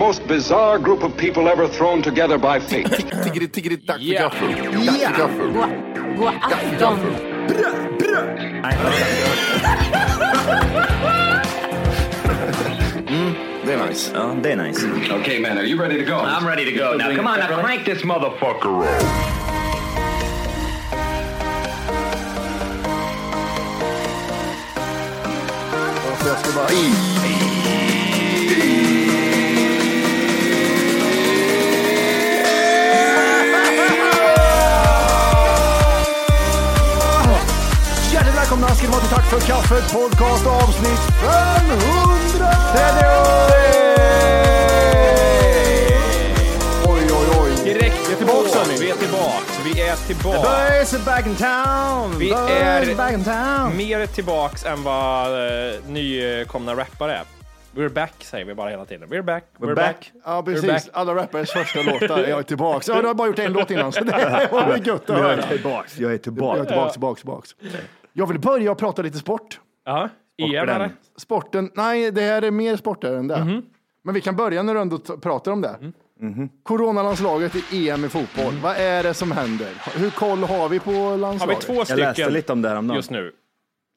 Most bizarre group of people ever thrown together by fate. Tiggeri, tiggeri, dack för Ja. gaffel. Dack för gaffel. God afton! Mm, det är nice. Ja, det är nice. okay, man, are you ready to go? I'm ready to go. Now, come on, now crank this motherfucker up. Så jag ska bara välkomna ska ni vara till Tack för kaffet podcast avsnitt 500! Oj, oj, oj. Direkt Vi är tillbaka, hörni. Vi är tillbaks. Vi är tillbaks. Boys are back in town! Vi Boys är back in town! mer tillbaks än vad uh, nykomna rappare är. We're back säger vi bara hela tiden. We're back, we're, back. Ja, precis. back. Alla rappares första låtar är jag tillbaks. Ja, du har bara gjort en låt innan, så det var gött att höra. tillbaks. Jag är Jag är tillbaks. tillbaks, tillbaks, tillbaks. Jag vill börja prata lite sport. Ja, EM eller? Sporten, nej, det här är mer sporter än det. Mhm. Men vi kan börja när du ändå t- pratar om det. Coronalandslaget i EM i fotboll. Vad är det som händer? Hur koll har vi på Har vi landslaget? två Jag läste stycken lite om det här om dagen. just nu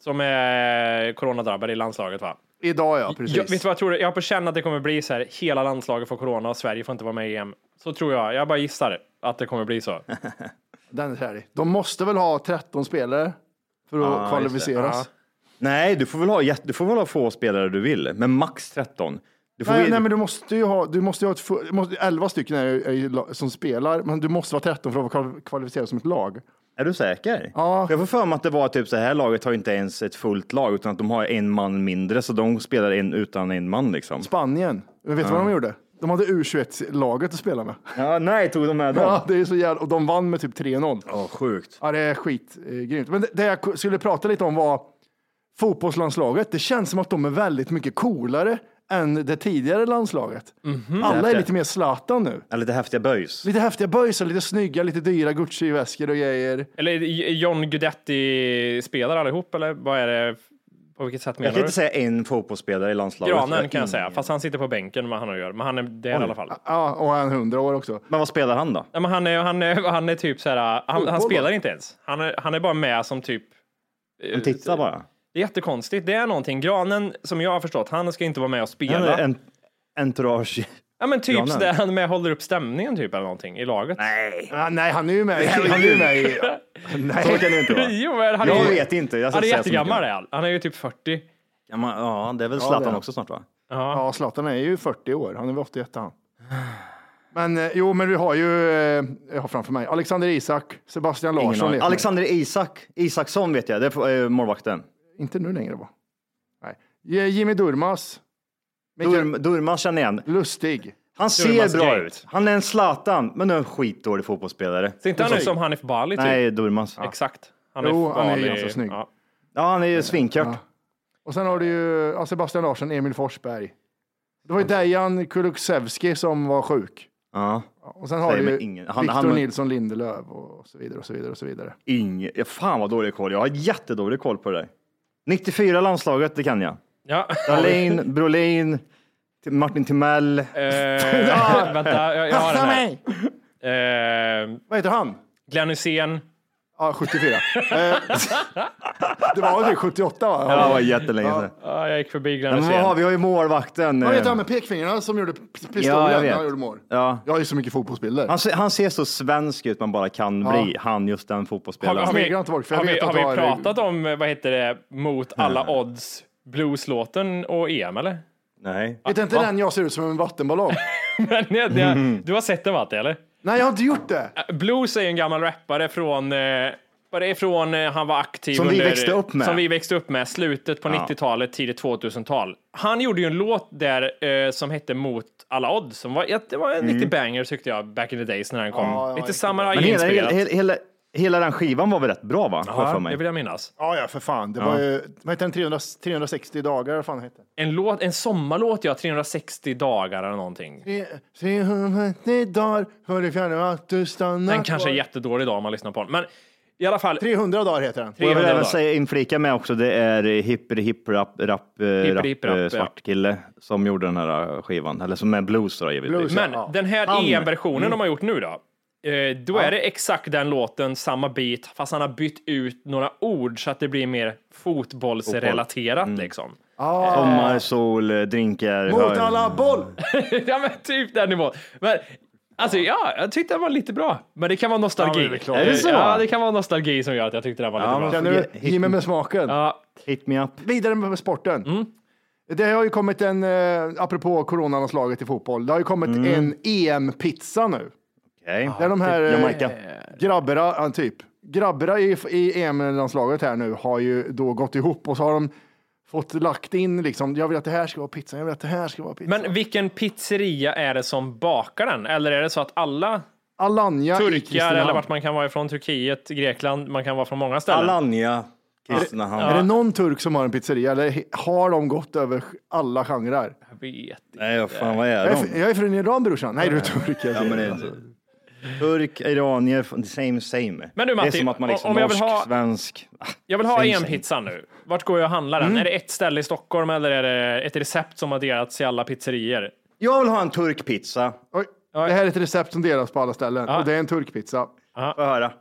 som är coronadrabbade i landslaget va? Idag ja, precis. Jag, vet du vad jag tror? Jag har på känn att det kommer bli så här, hela landslaget får corona och Sverige får inte vara med i EM. Så tror jag. Jag bara gissar att det kommer bli så. Den är härlig. De måste väl ha 13 spelare för att Ja, det. kvalificeras? Ja. Nej, du får, väl ha, du får väl ha få spelare du vill, men max 13. Du får Nej, ju- nej, men du måste ju ha, du måste ju ha ett, måste, 11 stycken är, är som spelar, men du måste vara 13 för att vara kval- kvalificerad som ett lag. Är du säker? Ja. Jag får för mig att det var typ så här laget har inte ens ett fullt lag utan att de har en man mindre så de spelar en utan en man liksom. Spanien, vet du vad de gjorde? De hade U21-laget att spela med. Ja, nej, tog de med dem? Ja, det är så jävla, och de vann med typ 3-0. Ja, sjukt. Ja, det är skitgrymt. Men det, det jag skulle prata lite om var fotbollslandslaget. Det känns som att de är väldigt mycket coolare än det tidigare landslaget. Alla är lite mer Zlatan nu. Ja, lite häftiga böjs. Lite häftiga böjsar, lite snygga, lite dyra Gucci-väskor och grejer. Eller John Guidetti spelar allihop eller vad är det? På vilket sätt Jag menar kan du? inte säga en fotbollsspelare i landslaget. Granen Jag kan jag har säga, fast han sitter på bänken vad han har att göra. Men han är det i alla fall. Ja, och han är 100 år också. Men vad spelar han då? Ja, men han, är, han, är, han är typ så här, han, han Fotboll, spelar inte ens. Han är, han är bara med som typ Han tittar bara. Det är jättekonstigt. Det är någonting. Granen, som jag har förstått, han ska inte vara med och Han spela. är en entourage. Ja men typ Granen. sådär, han med håller upp stämningen typ eller någonting i laget. Nej, Ja, nej, han är ju med. Han är ju med i... Nej. så kan det inte vara. Jo, men han Jag är, vet inte. Jag han är jättegammal är han. Är ju typ 40. Ja, men, ja, det är väl Ja, Zlatan är. också snart va? Ja. Ja, Zlatan är ju 40 år. Han är väl 81 han. Men eh, jo, men vi har ju, eh, jag har framför mig, Alexander Isak, Sebastian Larsson. Alexander Isak. Isaksson vet jag, det är eh, målvakten. Inte nu längre va? Nej. Jimmy Durmas. Mikael Durm, Durmaz känner igen. Lustig. Han ser Durmaz bra Gate. ut. Han är en Zlatan, men nu är en skitdålig fotbollsspelare. Ser inte han ut som Hanif Bali typ? Nej, Durmaz. Exakt. Jo, han är ganska snygg. Ja. Ja, han är ju svinkört. Och sen har du ju ja, Sebastian Larsson, Emil Forsberg. Det var ju Dejan Kulusevski som var sjuk. Ja. Och sen har du ingen. Han- Victor han- Nilsson Lindelöf och så vidare och så vidare och så vidare. Ing... ja, Fan vad dålig koll. Jag har jättedålig koll på det där. 94 landslaget, det kan jag. Ja. Dahlin, Brolin, Martin Timell. Eh, vänta, jag, jag har den här. Eh, Vad heter han? Glenn Hysén. Ja, 74. Eh, det var väl det 78 va? Ja, det var jättelänge sedan. Ja, jag gick förbi Men Glenn vad har vi? Vi har ju målvakten. Vad eh, heter han med pekfingrarna som gjorde pistolen? Ja, jag vet. när han gjorde mål? Ja. Jag har ju så mycket fotbollsbilder. Han, ser- han ser så svensk ut man bara kan bli. Han, just den Har, fotbollsspelaren. vi, inte för jag har, vi, vet har vi har- pratat om, vad heter det, mot alla odds, blueslåten och EM eller? Nej. Vet inte den jag ser ut som en vattenballong? Men det, det, du har sett den Matte, eller? Nej, jag har inte gjort det. Blues är ju en gammal rappare från, eh, vad det är från eh, han var aktiv Som vi under, växte upp med. Som vi växte upp med, slutet på 90-talet, tidigt 2000-tal. Han gjorde ju en låt där eh, som hette Mot alla odds, som var, ja, det var en riktig banger tyckte jag, back in the days när den kom. Ja, ja, Lite hela, hela, samurai-inspirerat. hela, hela, den skivan var väl rätt bra va? Jag för Ja, mig. det vill jag minnas. Ja, ja, för fan. Det var ju, vad heter den? 300, 360 dagar, vad fan heter den? En, låt, en sommarlåt, ja, 360 dagar eller någonting. 360 dagar för det fjärde att du stannar Den kanske är kvar. jättedålig idag om man lyssnar på den. Men i alla fall, 300 dagar heter den. Och jag vill 300 även dagar. säga inflika med också, det är hippity hipp rap, rap, eh, rap, hipp, rap, eh, ja. svart kille som gjorde den här skivan, eller som är blues då givetvis. Blues. Men Ja. den här EM-versionen de har gjort nu då. Eh, Då är det exakt den låten, samma beat, fast han har bytt ut några ord så att det blir mer fotbollsrelaterat liksom. Sommar, sol, eh, drinkar. Mot alla boll! ja men typ den nivån. Men alltså ja, jag tyckte den var lite bra. Men det kan vara nostalgi. Ja, det är klart. Är det så? Ja, det kan vara nostalgi som gör att jag tyckte den var lite Ja, bra. Känner du? Ge mig med smaken. Ja, Hit me up. Vidare med sporten. Mm. Det har ju kommit en, eh, apropå coronaanslaget i fotboll, det har ju kommit Mm. en EM-pizza nu. Okej. Där de här eh, Jamaica. grabbarna, ja, typ, grabbarna i, i EM-landslaget här nu har ju då gått ihop och så har de fått lagt in liksom, jag vill att det här ska vara pizza, jag vill att det här ska vara pizza. men vilken pizzeria är det som bakar den? Eller är det så att alla Alanya i turkar Kristinehamn. eller vart man kan vara ifrån Turkiet, Grekland, man kan vara från många ställen. Alanya, Kristinehamn. Är det någon turk som har en pizzeria eller he- har de gått över alla genrer? Jag vet inte. Nej, vad fan vad är Jag är, de? fr- jag är från Iran brorsan. Nej, du är turk. Ja, men det är Turk, iranier, same same. Men du, det är Matti, som att man liksom om jag vill norsk, ha- svensk. Jag vill ha Same, en same. pizza nu. Vart går jag och handlar den? Mm. Är det ett ställe i Stockholm eller är det ett recept som har delats i alla pizzerior? Jag vill ha en turkpizza. Oj, det här är ett recept som delas på alla ställen och det är en turkpizza. Få höra.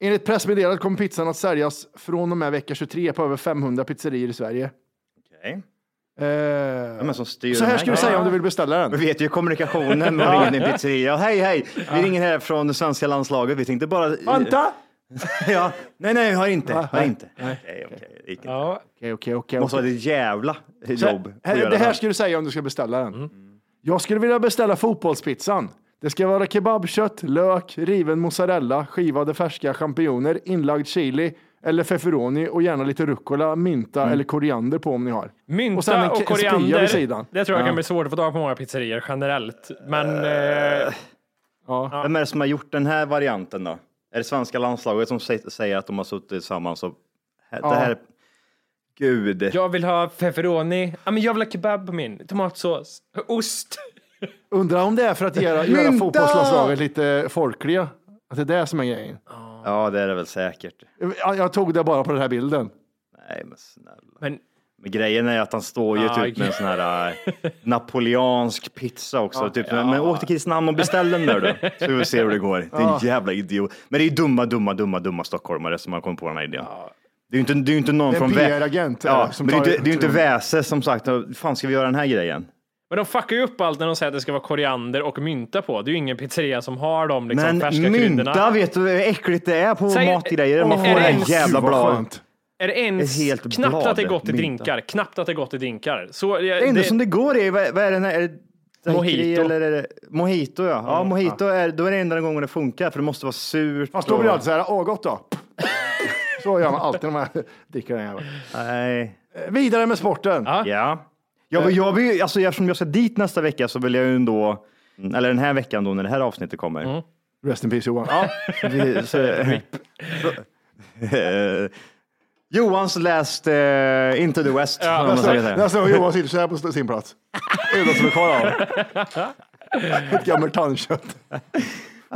Enligt pressmeddelandet kommer pizzan att säljas från och med vecka 23 på över 500 pizzerior i Sverige. Okej. Eh, styr så här ska du säga om du vill beställa Vi den. vet ju kommunikationen med i en pizzeria. Hej, hej! Vi ringer här från det svenska landslaget. Vi tänkte bara... Vänta! Ja. Nej, nej, har inte. Har inte. Okej, okej. Ja. Okej, okej, okej. Måste okej. ett jävla Så jobb. att här- Det här ska du säga om du ska beställa den. Jag skulle vilja beställa fotbollspizzan. Det ska vara kebabkött, lök, riven mozzarella, skivade färska champinjoner, inlagd chili eller feferoni och gärna lite rucola, mynta eller koriander på om ni har. Mynta Och sen en och, koriander, vid sidan. det tror jag kan bli svårt att få tag på många pizzerior generellt. Men eh, Vem är det som har gjort den här varianten då? Är det svenska landslaget som sä- säger att de har suttit tillsammans och... Det här... Gud. jag vill ha. Ja, men jag vill ha kebab på min. Tomatsås. Ost. Undrar om det är för att göra, göra fotbollslandslaget lite folkliga. Att det är det som är grejen. Ja, det är det väl säkert. Jag, jag tog det bara på den här bilden. Nej, men snälla. Men Men grejen är att han står ju Ja, typ med en sån här äh, napoleansk pizza också. typ. ja. Men åk till Kristinehamn och beställ den där då. Så vi får se hur det går. Det är en jävla idiot. Men det är ju dumma, dumma, dumma, dumma stockholmare som har kommit på den här idén. Det är ju inte, det är ju inte någon Det är en från PR-agent, Ja, eh, men det är ju inte, det är ju inte Väse som sagt, fan ska vi göra den här grejen? Men de fuckar ju upp allt när de säger att det ska vara koriander och mynta på. Det är ju ingen pizzeria som har de liksom, Men färska mynta, kryddorna. vet du hur äckligt det är på Säg- matgrejer? Man får det är det här jävla bladet. Är det ens Ett helt knappt blad att det är gott i mynta. drinkar? Knappt att det är gott i drinkar. Så, Det enda som det går är, vad, vad är den här? Är det Mojito. Eller är det, mojito ja. Ja, mojito är, då är det enda gången det funkar för det måste vara surt. Fast då blir det alltid så här, åh gott då. Så gör man alltid när man dricker den jäveln. Nej. Eh, Vidare med sporten. Ja. Ja. Jag, vill- jag vill, alltså, eftersom jag ska dit nästa vecka så vill jag ju ändå, eller den här veckan då när det här avsnittet kommer. Rest in peace Johan. Ja, vi, så, Eh, Johans läst eh, Into the West. säger Nästa, gång Johan sitter så här på sin plats. Det är det som är kvar av Ett gammalt tandkött.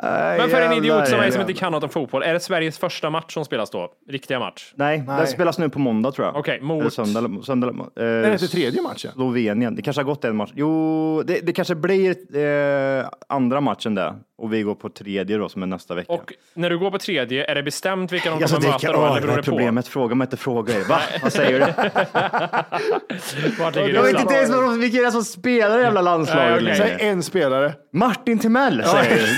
Men för en idiot som mig som inte kan något om fotboll, är det Sveriges första match som spelas då? Riktiga match? Nej, den spelas nu på måndag tror jag. Okej, mot- Eller söndag. söndag eh, Är det inte tredje matchen? Slovenien. Det kanske har gått en match. Jo, det, det kanske blir eh, andra matchen där. Och vi går på tredje då som är nästa vecka. Och när du går på tredje, är det bestämt vilka de Alltså, kommer det, möta då? Eller beror är det på? problemet, fråga mig inte frågor. Va? Vad säger du? Jag vet inte ens vad vilka det är som spelar i jävla landslaget längre. Säg en spelare. Martin Timell säger du.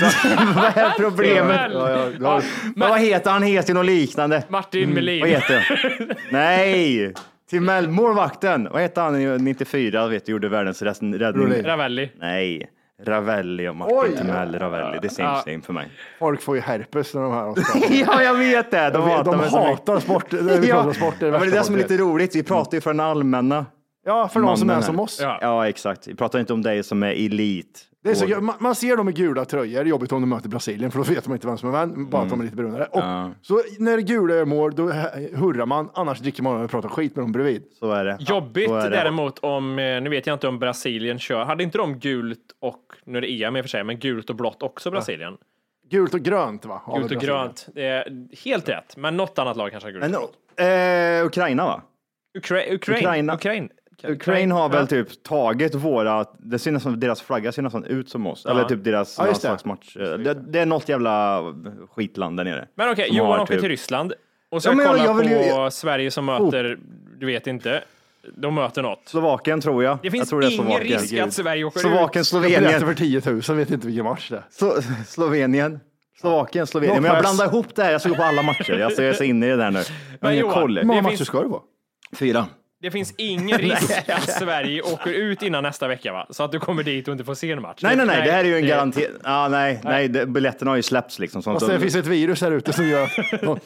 Vad är problemet? Ja, ja, Men vad heter han? Heter något liknande. Martin Melin. Vad heter han? Nej! Timell, målvakten. Vad hette han i 94? Vet du, gjorde världens räddning. Ravelli. Nej. Ravelli och Martin Oj. Timell. Ravelli. Det är same Ja. same för mig. Folk får ju herpes när de här ja, jag vet det. De De, hatar de så mycket. hatar sport. Det är ja, men det är det som är lite vet. roligt. Vi pratar ju för den allmänna. Ja, för de som mannen är här. som oss. Ja. Ja, exakt. Vi pratar inte om dig som är elit. Det är så, man, man ser dem i gula tröjor, jobbigt om de möter Brasilien, för då vet de inte vem som är vem, bara att de är lite brunare. Och, Så när gula gör mål, då hurrar man, annars dricker man och pratar skit med dem bredvid. Så är det. Jobbigt Så är det. däremot om, eh, nu vet jag inte om Brasilien kör, hade inte de gult och, nu är det EM i och för sig, men gult och blått också Brasilien? Gult och grönt va? Har vi Gult och Brasilien. grönt, det är helt rätt, men något annat lag kanske har gult och Men, eh, Ukraina va? Ukra- Ukraina. Ukraina. Ukraina. Ukraina har väl Ja. typ tagit våra, det ser nästan, deras flagga ser nästan ut som oss. Eller typ deras Ja, det. landslagsmatch. Det, det är något jävla skitland där nere. Men okej, Som Johan har åker typ- till Ryssland och så Ja, men jag- kolla jag vill på ju- Oh. Sverige som möter, du vet inte, de möter något. Slovakien tror jag. Det jag finns tror det är ingen Slovakien. risk att Sverige åker Slovakien, ut. Slovenien. för 10 000, vet inte vilken match det är. Slo- Slovenien. Slovakien, Slovenien. No Men jag blandar ihop det här. Jag ska gå på alla matcher. Jag är så inne i det där nu. Jag har ingen koll. Hur många matcher finns- ska det vara? Fyra. Det finns ingen risk att Sverige åker ut innan nästa vecka, va? Så att du kommer dit och inte får se en match. Nej, nej, nej. Det här är ju en det- garanti. Ah, nej, nej. det- Biljetterna har ju släppts liksom. Sånt. Fast det finns ett virus här ute som gör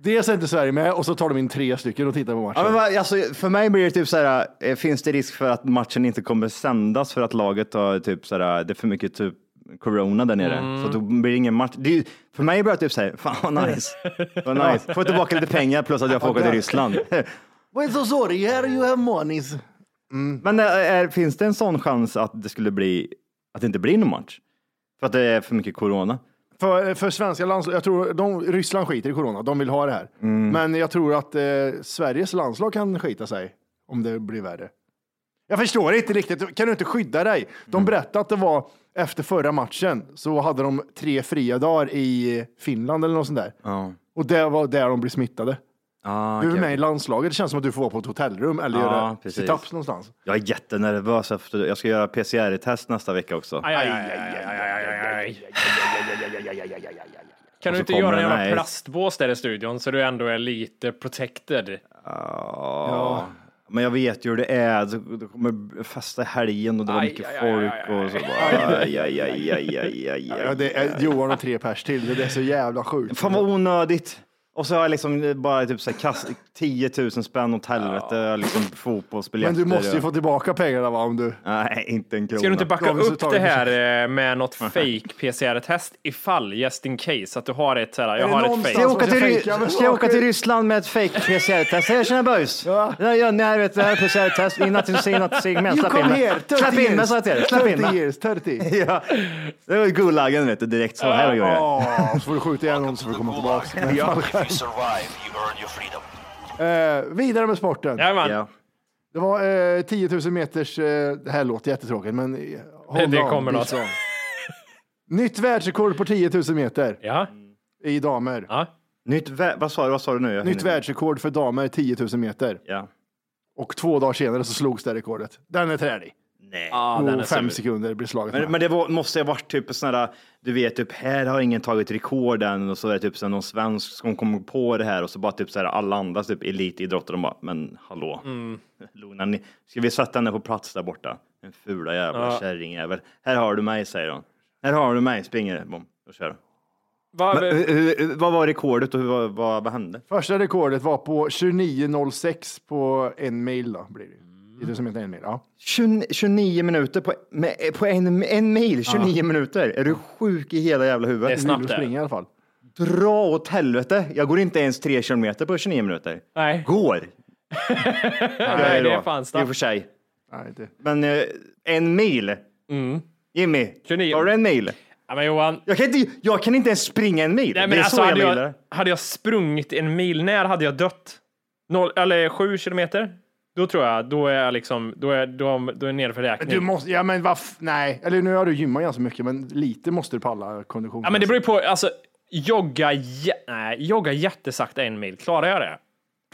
dels är inte Sverige med och så tar de in tre stycken och tittar på matchen. Ja, men, alltså, för mig blir det typ så här, eh, finns det risk för att matchen inte kommer sändas för att laget har typ så här, det är för mycket typ corona där nere. Mm. Så då blir det ingen match. Det ju- för mig blir det typ så här, fan vad nice. Vad nice. Få tillbaka lite pengar plus att jag får åka till Ryssland. We're so sorry, here you have monies. Men eh, är, finns det en sån chans att det skulle bli, att det inte blir någon match? För att det är för mycket corona? För, för svenska landslag, jag tror de, Ryssland skiter i corona, de vill ha det här. Men jag tror att eh, Sveriges landslag kan skita sig om det blir värre. Jag förstår inte riktigt, kan du inte skydda dig? De berättade att det var efter förra matchen så hade de tre fria dagar i Finland eller något sånt där. Ja. Och det var där de blev smittade. Ah, Du är okej. med i landslaget, det känns som att du får vara på ett hotellrum eller Ja, göra situps någonstans. Jag är jättenervös efter, jag ska göra PCR-test nästa vecka också. Kan du inte göra en jävla plastbås där i studion så du ändå är lite protected? Ja. Men jag vet ju hur det är. Det kommer festa i helgen och det var mycket folk och så bara aj, aj, aj, aj, aj, aj, Ja, aj. det är Johan och tre pers till, det är så jävla sjukt. Fan vad onödigt. Och så har jag liksom bara typ så här kast, 10 000 spänn åt helvete, liksom fotbollsbiljetter. Men du måste ju få tillbaka pengarna va, om du... Nej, inte en krona. Ska du inte backa så upp det här eh, med något fake PCR-test ifall, just in case, att du har ett såhär, jag det har ett någonstans Ska jag, fake. åka till, ska jag åka till Ryssland med ett fake PCR-test? Hej tjena boys! Ja. Ja, ja, nej, vet du, här är PCR-test. Innan till sig, innan till sig, men släpp in mig. 30 Släpp in mig sa jag till dig. Släpp in 30 mig. years, 30. Ja, det var gulagen vet du, direkt så. Här gör jag. Ja, så får du skjuta igen honom så får du komma tillbaka. Survive, you earn your freedom. Eh, vidare med sporten. Jajamän. Ja. Det var eh, 10 000 meters, eh, det här låter jättetråkigt men eh, hold Det on, kommer något. Nytt världsrekord på 10 000 meter Ja. i damer. ja. Nytt vä- vad, sa du, vad sa du nu? Jag Nytt hinner- världsrekord för damer 10 000 meter. Ja. Och två dagar senare så slogs det rekordet. Den är trälig. Nej. är och fem sekunder blir slaget Men, men det var, måste ha varit typ sån där, du vet, typ här har ingen tagit rekord än och så är det typ så någon svensk som kommer på det här och så bara typ så här alla andra typ elitidrottare de bara, men hallå, lugna ner Ska vi sätta henne på plats där borta? En fula jävla Ja. kärringjävel. Här har du mig, säger hon. Här har du mig, springer bom, och kör. Va, Men, hur- hur- vad var rekordet och hur, vad, vad, vad hände? Första rekordet var på 29.06 på en mil då blir det. 10 000 meter en mil. Ja. 20, 29 minuter på, med, på en, en mil, 29 minuter. Är du sjuk i hela jävla Det är huvudet? snabbt det. springa i alla fall. Dra åt helvete. Jag går inte ens tre kilometer på 29 minuter. Nej. Går. Nej, det är fan I och snabbt. för sig. Nej, det. Men eh, en mil. Jimmy, 29. har du en mil? Ja, men Johan, Jag kan, inte, jag kan inte ens springa en mil. nej, det men är alltså, så hade, jag jag, hade jag sprungit en mil, när hade jag dött? Noll, eller sju kilometer? Då tror jag, då är jag liksom, då är, då, då är jag nere för räkning. Du måste, ja men vad, nej, eller nu har du gymmat ganska mycket, men lite måste du palla kondition. Ja, men det beror ju på, alltså, jogga, nej, jogga jättesakta en mil, klarar jag det?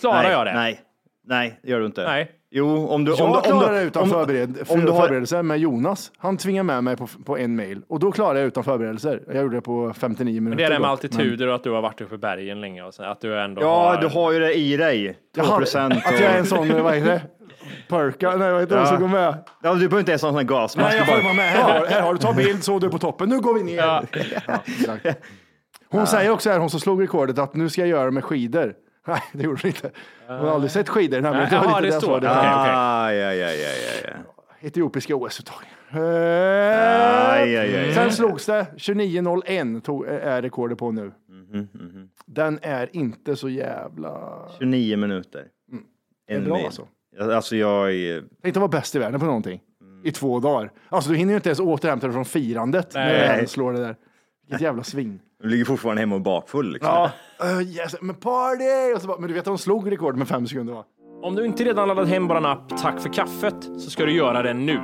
Klarar nej, jag det? Nej, nej, det gör du inte. Nej. Jo, om du... Jag om du, om klarar du, det utan om, förbered, om du har- förberedelse med Jonas. Han tvingar med mig på, på en mail och då klarar jag utan förberedelser. Jag gjorde det på 59 minuter. Det är det med altituder och att du har varit uppe i bergen länge och så, att du ändå Ja, har... du har ju det i dig. 2 Jaha, procent. Att jag är en sån, vad heter det? Perka, nej vad heter det Ja. som går med? Ja, du behöver inte ens ha en sån här gasmask. Nej, jag får bara- vara med. Här har, här har du, ta bild så du är på toppen. Nu går vi ner. Ja. Ja, hon säger också här, hon som slog rekordet, att nu ska jag göra det med skidor. Nej, det gjorde hon inte. Hon har aldrig sett skidor. Men Nej, det lite det det står det. det. Var. okej. Ah, ja, ja, ja, ja, ja. Etiopiska OS-uttag. Aj. Sen slogs det. 29.01 tog, är rekordet på nu. Mhm, Den är inte så jävla... 29 minuter. är En bra mil. alltså. Alltså jag är... Tänk att vara bäst i världen på någonting. Mm. I två dagar. Alltså du hinner ju inte ens återhämta dig från firandet när Nej. du slår det där. Vilket jävla svin. Du ligger fortfarande hemma och bakfull liksom. Ja, uh, yes, men party! Och så bara, men du vet att de slog rekord med fem sekunder va? Om du inte redan laddat hem vår app Tack för kaffet så ska du göra det nu.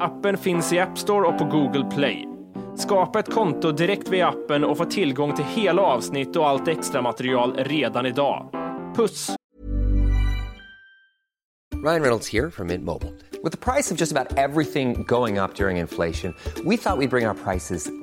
Appen finns i App Store och på Google Play. Skapa ett konto direkt via appen och få tillgång till hela avsnitt och allt extra material redan idag. Puss! Ryan Reynolds here from Mint Mobile. With the price of just about everything going up during inflation, we thought we'd bring our prices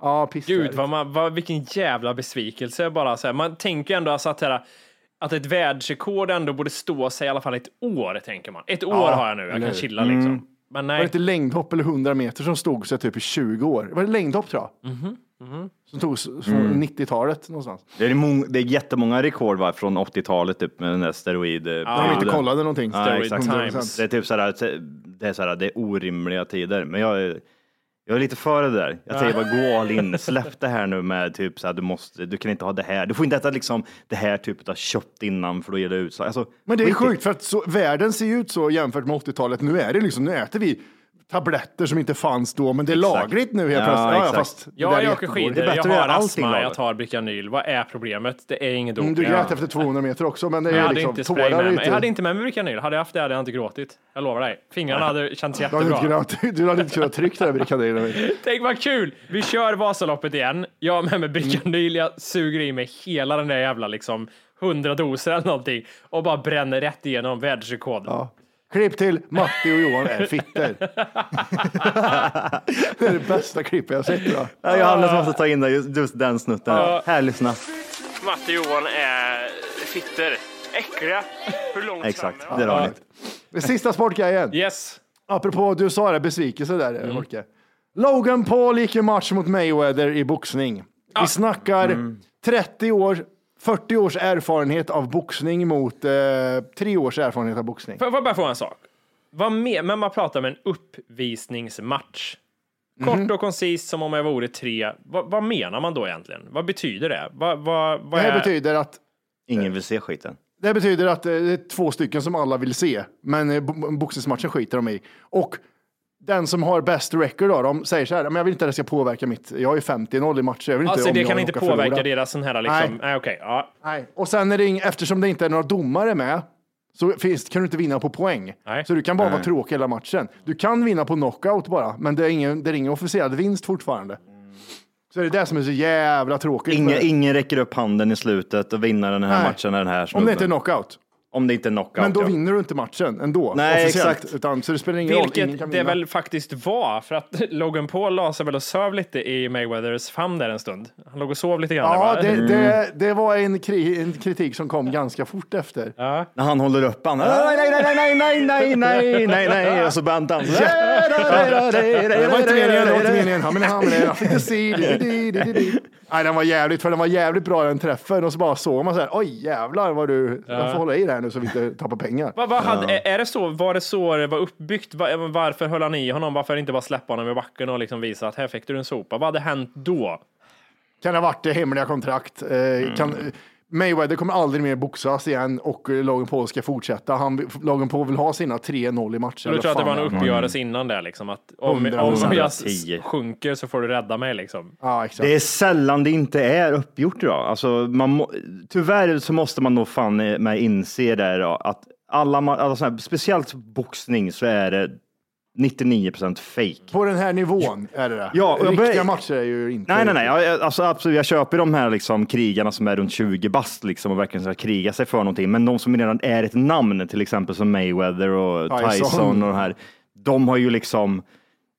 Ja, pissar. Gud, vad man, vad, vilken jävla besvikelse bara. Så här, man tänker ändå alltså att, här, att ett världsrekord ändå borde stå sig i alla fall ett år, tänker man. Ett år Ja, har jag nu, jag eller kan chilla liksom. Men Var det nej, inte längdhopp eller 100 meter som stod sig typ i 20 år? Var det längdhopp tror jag? Mhm, Som togs från 90-talet någonstans. Det är, det är jättemånga rekord va, från 80-talet typ, med den där steroid. De har inte kollade någonting. Steroid exakt. times. Det är typ sådär, det är sådär, det är orimliga tider. Men jag jag är lite för det där. Jag säger bara gå all in, släpp det här nu med typ såhär, du måste, du kan inte ha det här. Du får inte äta liksom det här typet av kött innan för då ger det ut. Alltså, Men det är skit i- sjukt för att så, världen ser ju ut så jämfört med 80-talet. Nu är det liksom, nu äter vi tabletter som inte fanns då, men det är Exakt. lagligt nu helt Ja, plötsligt. Ja, ja, fast Ja, är jag åker skidor, Det är jag har astma, jag tar Bricanyl. Vad är problemet? Det är ingen Mm, doping. Du grät efter 200 meter också, men det är jag hade liksom, inte spray tårar med är mig. Jag hade inte med mig Bricanyl. Hade jag haft det hade jag inte gråtit. Jag lovar dig. Fingrarna hade känts Du hade, jättebra. inte kunnat, du hade inte kunnat trycka i kaninen. Tänk vad kul! Vi kör Vasaloppet igen. Jag har med mig Bricanyl. Jag suger i mig hela den där jävla liksom 100 doser eller någonting och bara bränner rätt igenom världsrekord. Ja. Klipp till Matti och Johan är fitter. det är det bästa klippet jag har sett. Då. Ja, Johannes måste ta in det, just, den snutten. Ja. Här, lyssna. Matte och Johan är fitter. Äckliga. Hur långt Exakt, fram? har ni det. Det sista sportgrejen. Yes. Apropå du sa det, besvikelse där Mm. Logan Paul gick i match mot Mayweather i boxning. Vi snackar Mm. 30 år, 40 års erfarenhet av boxning mot eh, 3 års erfarenhet av boxning. Får jag bara få en sak? Vad med, men man pratar om en uppvisningsmatch. Kort Mhm. och koncist som om jag vore tre. Vad, vad menar man då egentligen? Vad betyder det? Vad, vad, Det här är... betyder att Ingen vill se skiten. Det här betyder att eh, det är två stycken som alla vill se, men eh, bo- boxningsmatchen skiter de i. Och den som har bäst record då, de säger så här, men jag vill inte att det ska påverka mitt, jag är 50-0 i matcher, jag vill inte Alltså om det jag kan inte påverka förlora. deras sån här liksom... Nej. Nej, okej. ja. Nej. Och sen är det eftersom det inte är några domare med, så finns, kan du inte vinna på poäng. Nej. Så du kan bara vara tråkig hela matchen. Du kan vinna på knockout bara, men det är ingen, det är ingen officiell vinst fortfarande. Så det är det som är så jävla tråkigt. Ingen, ingen räcker upp handen i slutet och vinner den här Nej. matchen. Den här Om det snubben. inte är knockout. Om det inte är knockout. Men då ja. vinner du inte matchen ändå. Nej, exakt. Utan, så det spelar ingen roll. Ingen Vilket kan det vinna. väl faktiskt var, för att Logan Paul la sig väl och söv lite i Mayweathers famn där en stund. Han låg och sov lite grann. Ja, där, det, det, det var en, kri, en kritik som kom ganska fort efter. Ja. När han håller upp han. Nej, nej, nej, nej, nej, nej, nej, nej, nej. Och så börjar han dansa. Det var inte meningen, det var inte meningen. Han menar, han menar, Nej, den var jävligt, för den var jävligt bra den träffen och så bara såg man så här, oj jävlar vad du, jag får hålla i det här nu så vi inte tappar pengar. Vad, vad hade, är- Är det så, var det så det var uppbyggt? Va- Varför höll han i honom? Varför inte bara släppa honom i backen och liksom visa att här fick du en sopa? Vad hade hänt då? Kan det ha varit det hemliga kontrakt? Eh, kan, Mayweather kommer aldrig mer boxas igen och Logan Paul ska fortsätta. Han, Logan Paul vill ha sina 3-0 i matcher. Så du tror att det var en uppgörelse innan det liksom? Att om, 100%. om jag 110. sjunker så får du rädda mig liksom? Ja, exakt. Det är sällan det inte är uppgjort idag. Alltså, man må, tyvärr så måste man nog fan med inse där då, att alla, ma- alltså, så här, speciellt boxning så är det 99% fake. På den här nivån är det det. Ja, Riktiga börjar- matcher är ju inte... Nej, nej, nej. Jag- alltså, absolut, jag köper de här liksom, krigarna som är runt 20 bast liksom, och verkligen ska kriga sig för någonting. Men de som redan är ett namn, till exempel som Mayweather och Tyson. Tyson, och de här, de har ju liksom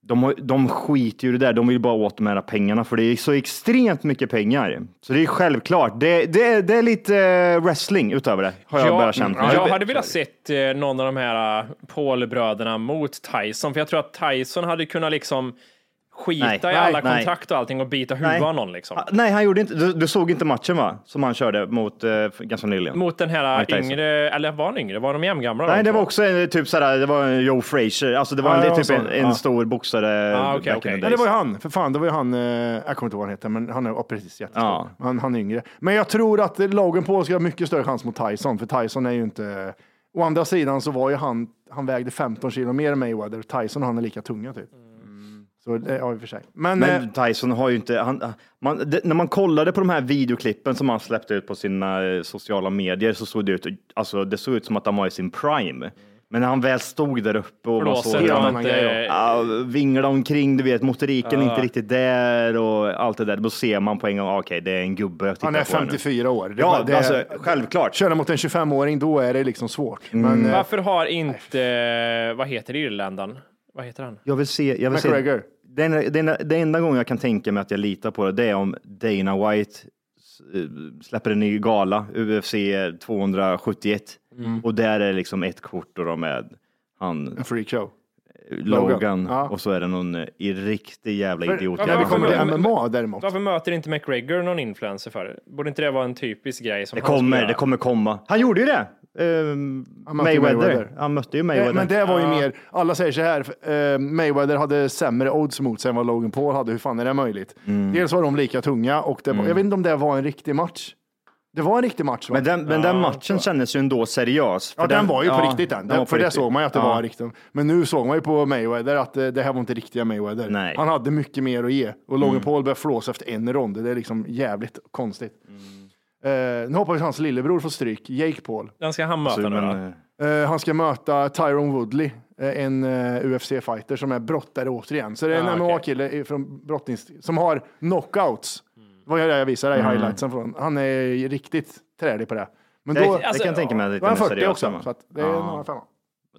de, har, de skiter ju i det där, de vill bara åt de här pengarna för det är så extremt mycket pengar. Så det är självklart, det, det, det är lite eh, wrestling utöver det, har jag börjat känna. jag hade velat sett eh, någon av de här eh, Paul-bröderna mot Tyson, för jag tror att Tyson hade kunnat liksom skita Nej, i nej, alla nej. kontrakt och allting och bita huvudet av någon liksom. Ah, Nej, han gjorde inte, du, du såg inte matchen va? Som han körde mot uh, ganska nyligen. Mot den här yngre, eller var han yngre? Var de jämngamla? Nej, de det var också en, typ sådär, det var en Joe Frazier, alltså det var Ja, en, det var typ en, en Ja. stor boxare. Ah, okej. the Nej, det var ju han, för fan, det var ju han, eh, jag kommer inte ihåg vad han heter, men han är precis jättestor. Ja. Han, han är yngre. Men jag tror att Logan Paul ska ha mycket större chans mot Tyson, för Tyson är ju inte... Å andra sidan så var ju han, han vägde 15 kilo mer än Mayweather, Tyson och han är lika tunga typ. Så det, ja, i och för sig. Men, eh, Men Tyson har ju inte, han, man, det, när man kollade på de här videoklippen som han släppte ut på sina eh, sociala medier så såg det ut, alltså det såg ut som att han var i sin prime. Men när han väl stod där uppe och man såg Blåser hur han han inte... ja, vinglade omkring, du vet, motoriken inte riktigt där och allt det där. Då ser man på en gång, okej, det är en gubbe jag tittar han är på här nu. 54 år. Det, Ja, det, alltså, självklart. Köra mot en 25-åring, då är det liksom svårt. Mm. Men, eh, Varför har inte, vad heter irländaren? Vad heter han? Jag vill se, jag vill se, McGregor. det, enda, det, enda, det enda gången jag kan tänka mig att jag litar på det, det är om Dana White eh, släpper en ny gala, UFC 271, och där är liksom ett kort och de är han, en freakshow. Logan, Logan, ja. och så är det någon eh, i riktig jävla För- idiot. Vi Varför- kommer till MMA däremot. Varför möter inte McGregor någon influencer för? Borde inte det vara en typisk grej som Det kommer, det kommer komma. Han gjorde ju det. Ehm, Mayweather. Mayweather. Han mötte ju Eh, Mayweather. Men det var ju mer, alla säger så här, eh, Mayweather hade sämre odds mot sig än vad Logan Paul hade. Hur fan är det möjligt? Mm. Dels var de lika tunga och det var, jag vet inte om det var en riktig match. Det var en riktig match va? Men den, men den matchen kändes ju ändå seriös. Ja, för den, var ju på ja, riktigt den. den för det riktigt. såg man ju att det Ja. var en riktig. Men nu såg man ju på Mayweather att eh, det här var inte riktiga Mayweather. Nej. Mm. Han hade mycket mer att ge. Och Logan Paul började flåsa efter en rond. Det är liksom jävligt konstigt. Mm. Eh, nu hoppas vi hans lillebror får stryk, Jake Paul. Den ska han möta Så, nu då? men, eh, Eh, han ska möta Tyrone Woodley, eh, en UFC-fighter som är brottare återigen. Så det är en Ah. MMA-kille i- från brottnings... som har knockouts. Det var det jag visade dig i highlightsen från. Han är riktigt trälig på det. Men då, Mm. det, Alltså, kan jag tänka mig. lite 40 seriösa, också, så att det är Ja. några femma.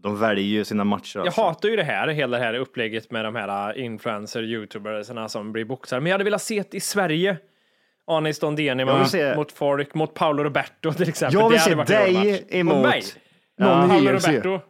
De väljer ju sina matcher. Jag alltså. hatar ju det här, hela det här upplägget med de här influencer, youtubersarna som blir boxare. Men jag hade velat se det i Sverige. Anis Don Jag Denima se- mot folk, mot Paolo Roberto till exempel. Jag vill se dig emot- Mot mig? Någon i Paolo. Roberto.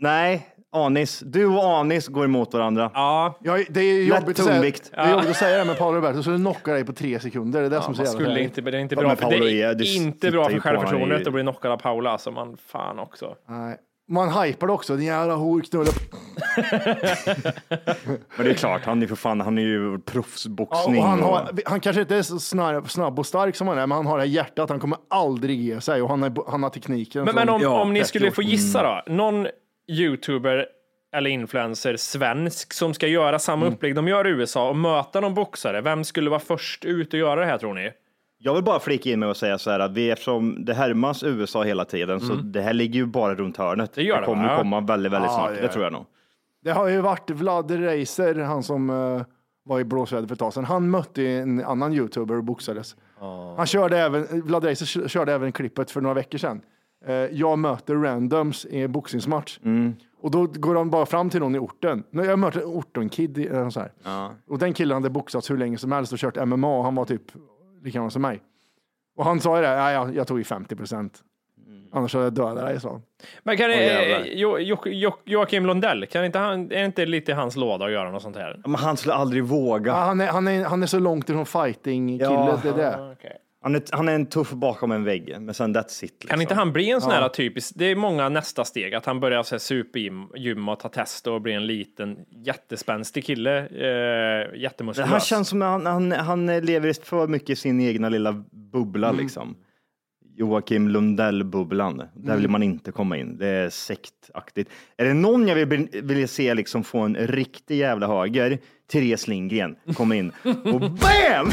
Nej, Anis. Du och Anis går emot varandra. Ja, Ja, det är jobbigt att säga, det är jobbigt att säga det med Paolo Roberto, så du knockar dig på tre sekunder. Det är det som är så skulle inte, det är inte Ja, bra för, det är- är inte bra för självförtroendet att bli knockad av Paolo, alltså man fan också. Nej. Man hypar det också, din jävla horknulle. Men det är klart, han är för fan, han är ju Ja, proffsboxning. och han, har, han kanske inte är så snabb, snabb och stark som han är, men han har det här hjärtat. Han kommer aldrig ge sig och han, är, han har tekniken. Men, men om, Ja, om ni skulle få gissa då, någon youtuber eller influencer svensk som ska göra samma Mm. upplägg de gör i USA och möta någon boxare, vem skulle vara först ut och göra det här tror ni? Jag vill bara flika in med att säga så här att vi, eftersom det härmas USA hela tiden, så det här ligger ju bara runt hörnet. Det gör det, kommer va? komma väldigt, väldigt Ja, snart. det Det, tror jag nog. Det har ju varit Vlad Reiser, han som eh, var i blåsväder för ett tag sedan. Han mötte ju en annan youtuber och boxades. Han körde även, Vlad Reiser kö- körde även klippet för några veckor sedan. eh, jag möter randoms i en boxningsmatch. Mm. Och då går de bara fram till någon i orten. Nej, Jag mötte en orton-kid, i- eller så här. Ja. Och den killen hade boxats hur länge som helst och kört MMA han var typ lika gammal som mig. Och han sa ju det, ja, jag, jag tog ju 50 procent. Annars hade jag dödat dig, sa han. Men kan det, eh, jo, jo, jo, Joakim Lundell, kan inte han, är det inte lite hans låda att göra något sånt här? Men han skulle aldrig våga. Ja, han, är, han, är, han är så långt ifrån fighting-kille, Ja. det är det. Han är, han är en tuff bakom en vägg, men sen that's it. Liksom. Kan inte han bli en sån Ja. här typisk, det är många nästa steg, att han börjar så här supergymma och ta test och bli en liten jättespänstig kille, eh, Det jättemuskulös. här känns som att han, han, han lever för mycket i sin egna lilla bubbla Mm. liksom. Joakim Lundell-bubblan. Där vill man inte komma in. Det är sektaktigt. Är det någon jag vill, vill se liksom få en riktig jävla höger, Therese Lindgren kommer in och BAM!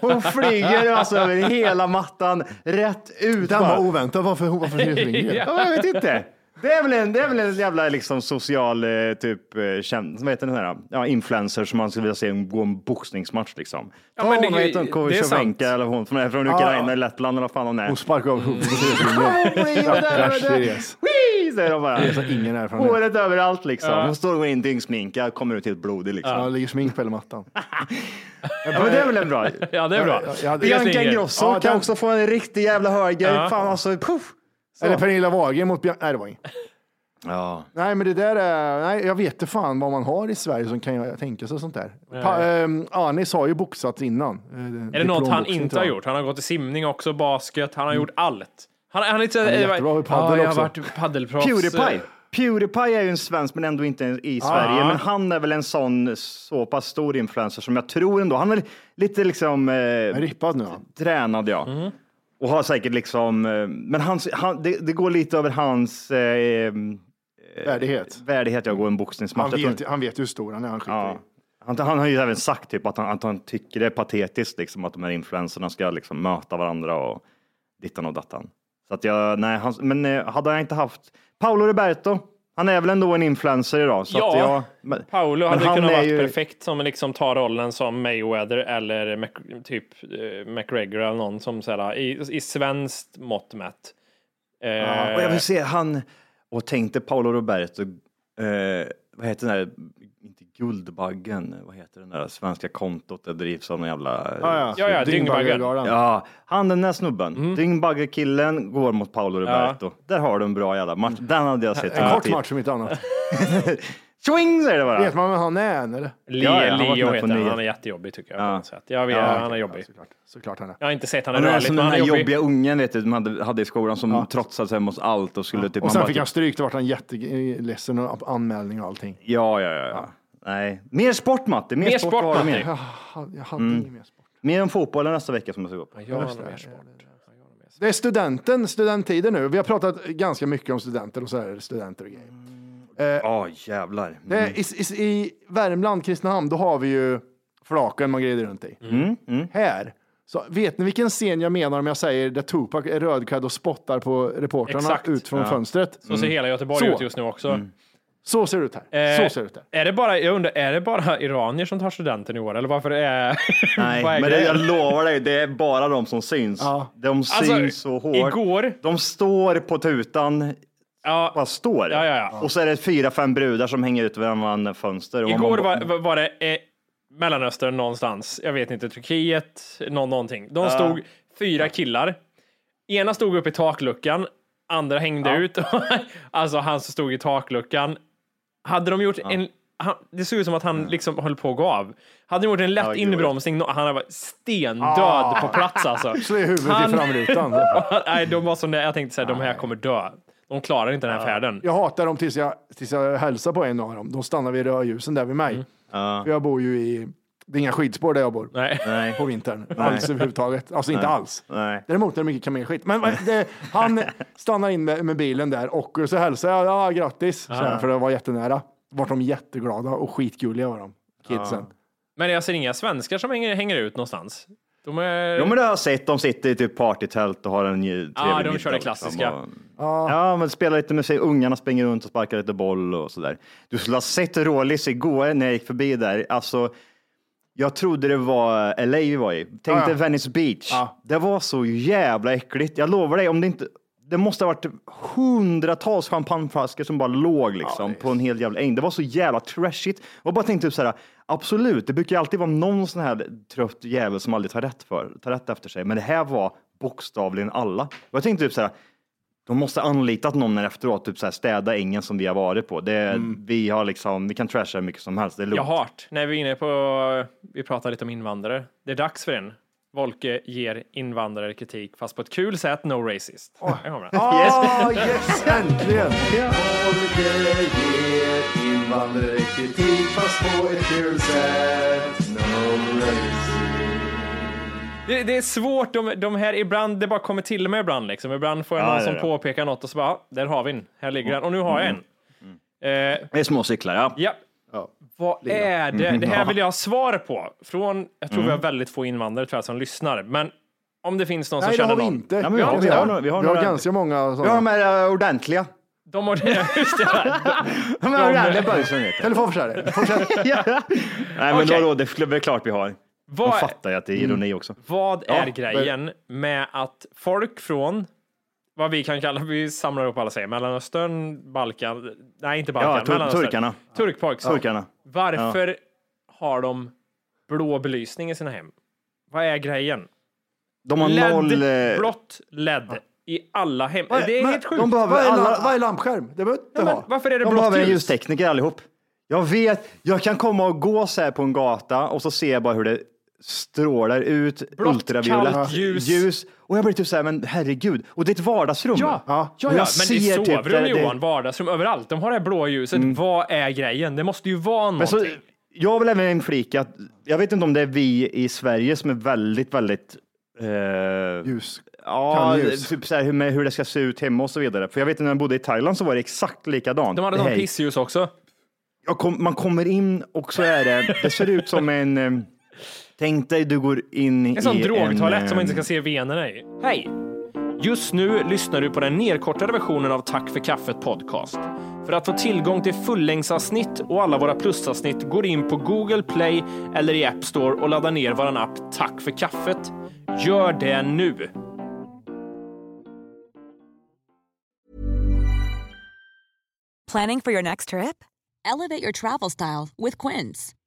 Hon flyger alltså över hela mattan, rätt ut. Den var oväntad. Varför, varför Lindgren? Ja, jag vet inte. Det är väl en, det är väl en jävla liksom social eh, typ eh, känd, vad heter den här, ja, influencer som man skulle vilja se gå en boxningsmatch liksom. Ja, Ja, men det- hon hon, det är sant. Kovicevenka eller hon från, från Ukraina, ja. eller Lettland eller vad fan hon är. Hon sparkade av huvudet! Säger de bara. Ingen erfarenhet. Håret överallt liksom. Ja. Hon står och går in dyngsminkad, kommer ut helt blodig liksom. Ja, ligger smink på hela mattan. Ja, men det är väl en bra. Ja, det är bra. Ja, Bianca. Ingrosso kan också få en riktig jävla höger. Fan alltså, puff. Så. Eller Pernilla Wahlgren mot Björn... Nej, det var inget. Ja. Nej, men det där är... Nej, jag vet inte fan vad man har i Sverige som kan jag tänka sig sånt där. Pa, ähm, Anis har ju boxats innan. Är det något han inte har gjort? Han har gått i simning också, basket, han har gjort allt. Han, han är lite Han är jättebra i paddel ja, jag också. har varit paddelproffs. Pewdiepie. Pewdiepie är ju en svensk men ändå inte i Sverige. Men han är väl en sån så pass stor influencer som jag tror ändå. Han är lite liksom eh, Rippad nu. tränad ja. Mm. Och har säkert liksom, eh, men hans, han, det, det går lite över hans eh, Värdighet. värdighet jag går en boxningsmatch. Han vet, han vet hur stor han är. Han skiter Ja. i. Han, han har ju även sagt typ att han, att han tycker det är patetiskt liksom, att de här influencerna ska liksom möta varandra och dittan och dattan. Så att jag, nej, han, men eh, hade jag inte haft Paolo Roberto, han är väl ändå en influencer idag. Så Ja, jag, men, Paolo hade kunnat vara ju- perfekt som liksom tar rollen som Mayweather eller Mac, typ eh, McGregor eller någon som såhär, i, i svenskt mått mätt. Eh, Ja, och jag vill se han, och tänkte Paolo Roberto, eh, vad heter den där, inte Guldbaggen, vad heter den där svenska kontot, det drivs av någon jävla... Ja, ja. Ja, ja, Dyngbaggegalan. Ja, han den där snubben, Mm. Dyngbagge-killen går mot Paolo Roberto. Där har du en bra jävla match. Den hade jag sett. En kort match om inte annat. Swing säger det bara. Vet man vem han är än eller? Leo, Ja, ja, Leo heter han, han är jättejobbig tycker jag. Ja. Jag vet, Ja, han är jobbig. Ja, såklart. såklart han är. Jag har inte sett han är Han är som den här är jobbig. jobbiga ungen vet du, de hade, hade i skolan som trotsade sig mot allt och skulle typ... Och sen fick typ- han stryk, då vart han jätteledsen och anmälning och allting. Ja, ja, ja. ja. Nej, mer sport Matte. Mer, Mer sport, sport, det Matti. mer. Jag, jag hade Mm. inget mer sport. Mer om fotbollen nästa vecka som jag ska gå på. Ja, Just det. mer sport. Det är studenten, studenttiden nu. Vi har pratat ganska mycket om studenter och så här, studenter och grejer. Ja, jävlar. Det är, i, i, I Värmland, Kristinehamn, då har vi ju flaken man glider runt i. Mm, mm. Här, så vet ni vilken scen jag menar om jag säger där Tupac är rödklädd och spottar på reportrarna Exakt. ut från Ja. fönstret? Så ser hela Göteborg Så. ut just nu också. Så ser det ut här. Eh, så ser det ut här. Är det bara, jag undrar, är det bara iranier som tar studenten i år? Eller varför är... Nej, är men det, jag lovar dig, det är bara de som syns. Ja. De syns Alltså, så hårt. igår- De står på tutan, Ja, bara står. Ja, ja, ja. Och så är det fyra, fem brudar som hänger ut vid varandra fönster. Och igår man- var, var det eh, Mellanöstern någonstans, jag vet inte, Turkiet, nå, någonting. De stod fyra killar. Ena stod upp i takluckan, andra hängde ut. alltså han som stod i takluckan. Hade de gjort en han, det såg ut som att han liksom höll på att gå av. Hade de gjort en lätt Ja, inbromsning, nå- han var stendöd Ah. på plats alltså. Slå huvudet Han- i framrutan. Nej, de var som det, jag tänkte så här, de här kommer dö. De klarar inte den här färden. Jag hatar dem tills jag, tills jag hälsar på en av dem. De stannar vid rödljusen där vid mig. Mm. Ja. För jag bor ju i, det är inga skidspår där jag bor. Nej. Nej. På vintern. Alls överhuvudtaget. Alltså inte alls. Nej. Däremot är det mycket kamelskit. Men det, han stannar in med, med bilen där och så hälsar jag, ja grattis, här, för det var jättenära. Vart de jätteglada och skitgulliga var de, kidsen. Men jag ser inga svenskar som hänger, hänger ut någonstans. De är... Jo men det har jag sett, de sitter i typ partytält och har en trevlig Ja, de middag, kör det klassiska. och- Ja, men spelar lite musik, ungarna springer runt och sparkar lite boll och sådär. Du skulle ha sett Rålis igår när jag gick förbi där. Alltså, jag trodde det var LA vi var i. Tänkte Ja, ja. Venice Beach. Ja. Det var så jävla äckligt. Jag lovar dig, om det inte... det måste ha varit hundratals champagneflaskor som bara låg liksom på en hel jävla äng. Det var så jävla trashigt. Och jag bara tänkte typ så här, absolut, det brukar ju alltid vara någon sån här trött jävel som aldrig tar rätt, för, tar rätt efter sig. Men det här var bokstavligen alla. Och jag tänkte typ så här, de måste anlitat någon efteråt, typ så här städa ängen som vi har varit på. Det, Vi har liksom, vi kan trasha hur mycket som helst. Det är lugnt. Jag har hört, när vi är inne på, vi pratar lite om invandrare. Det är dags för en. Volke ger invandrare kritik, fast på ett kul sätt, no racist. Kommer den. Ah, yes, äntligen! Folke ger invandrare kritik fast på ett kul sätt. No Det, det är svårt, de, de här ibland, det bara kommer till mig ibland liksom. Ibland får jag Ja, någon det som det. påpekar något och så bara, "Ah, där har vi den, här ligger den. Och nu har jag en. Eh, Det är små cyklar, ja. ja. Vad är det? Det här vill jag ha svar på. Från, jag tror vi har väldigt få invandrare jag, som lyssnar, men om det finns någon som Nej, det känner har vi någon. inte. Ja, vi, har, vi, har vi har vi har ganska många Vi har sådana. de här eh, ordentliga. De har just det. De ordentliga böjsen vet jag. Telefonförsäljare. Fortsätt. Nej men Okej. då, då, det är klart vi har. De Vad, fattar ju att det är ironi också. vad Ja, är grejen med att folk från vad vi kan kalla, vi samlar upp alla säger, Mellanöstern, Balkan, nej inte Balkan, Ja, tur- Mellanöstern. turkarna. Turkpojk. Turkarna. Varför har de blå belysning i sina hem? Vad är grejen? De har LED, noll... eh, blått LED i alla hem. Vad är- det är men helt sjukt. de behöver Vad är, alla- vad är lampskärm? Det behöver inte Ja, men ha. varför är det De blått behöver en ljus? ljustekniker allihop. Jag vet, jag kan komma och gå så här på en gata och så ser jag bara hur det strålar ut Blått, ultraviolett kallt ljus. Och jag blir typ så här, men herregud. Och det är ett vardagsrum. Ja, ja, ja, jag men ser i typ sovrum det- Johan, vardagsrum, överallt. De har det här blåa ljuset. Vad är grejen? Det måste ju vara Men så, någonting. jag vill även inflika att jag vet inte om det är vi i Sverige som är väldigt, väldigt eh, Ljus. Ja, ljus. typ så här, hur, med hur det ska se ut hemma och så vidare. För jag vet när jag bodde i Thailand så var det exakt likadant. De hade Det sån pissljus också. kom, man kommer in och så är det, det ser ut som en, eh, tänk dig du går in i En sån drogtoalett en, som man inte eh, ska se venerna i. Hej! Just nu lyssnar du på den nedkortade versionen av Tack för kaffet podcast. För att få tillgång till fullängdsavsnitt och alla våra plusavsnitt går in på Google Play eller i App Store och laddar ner våran app Tack för kaffet. Gör det nu! Planning for your next trip? Elevate your travel style with Quince.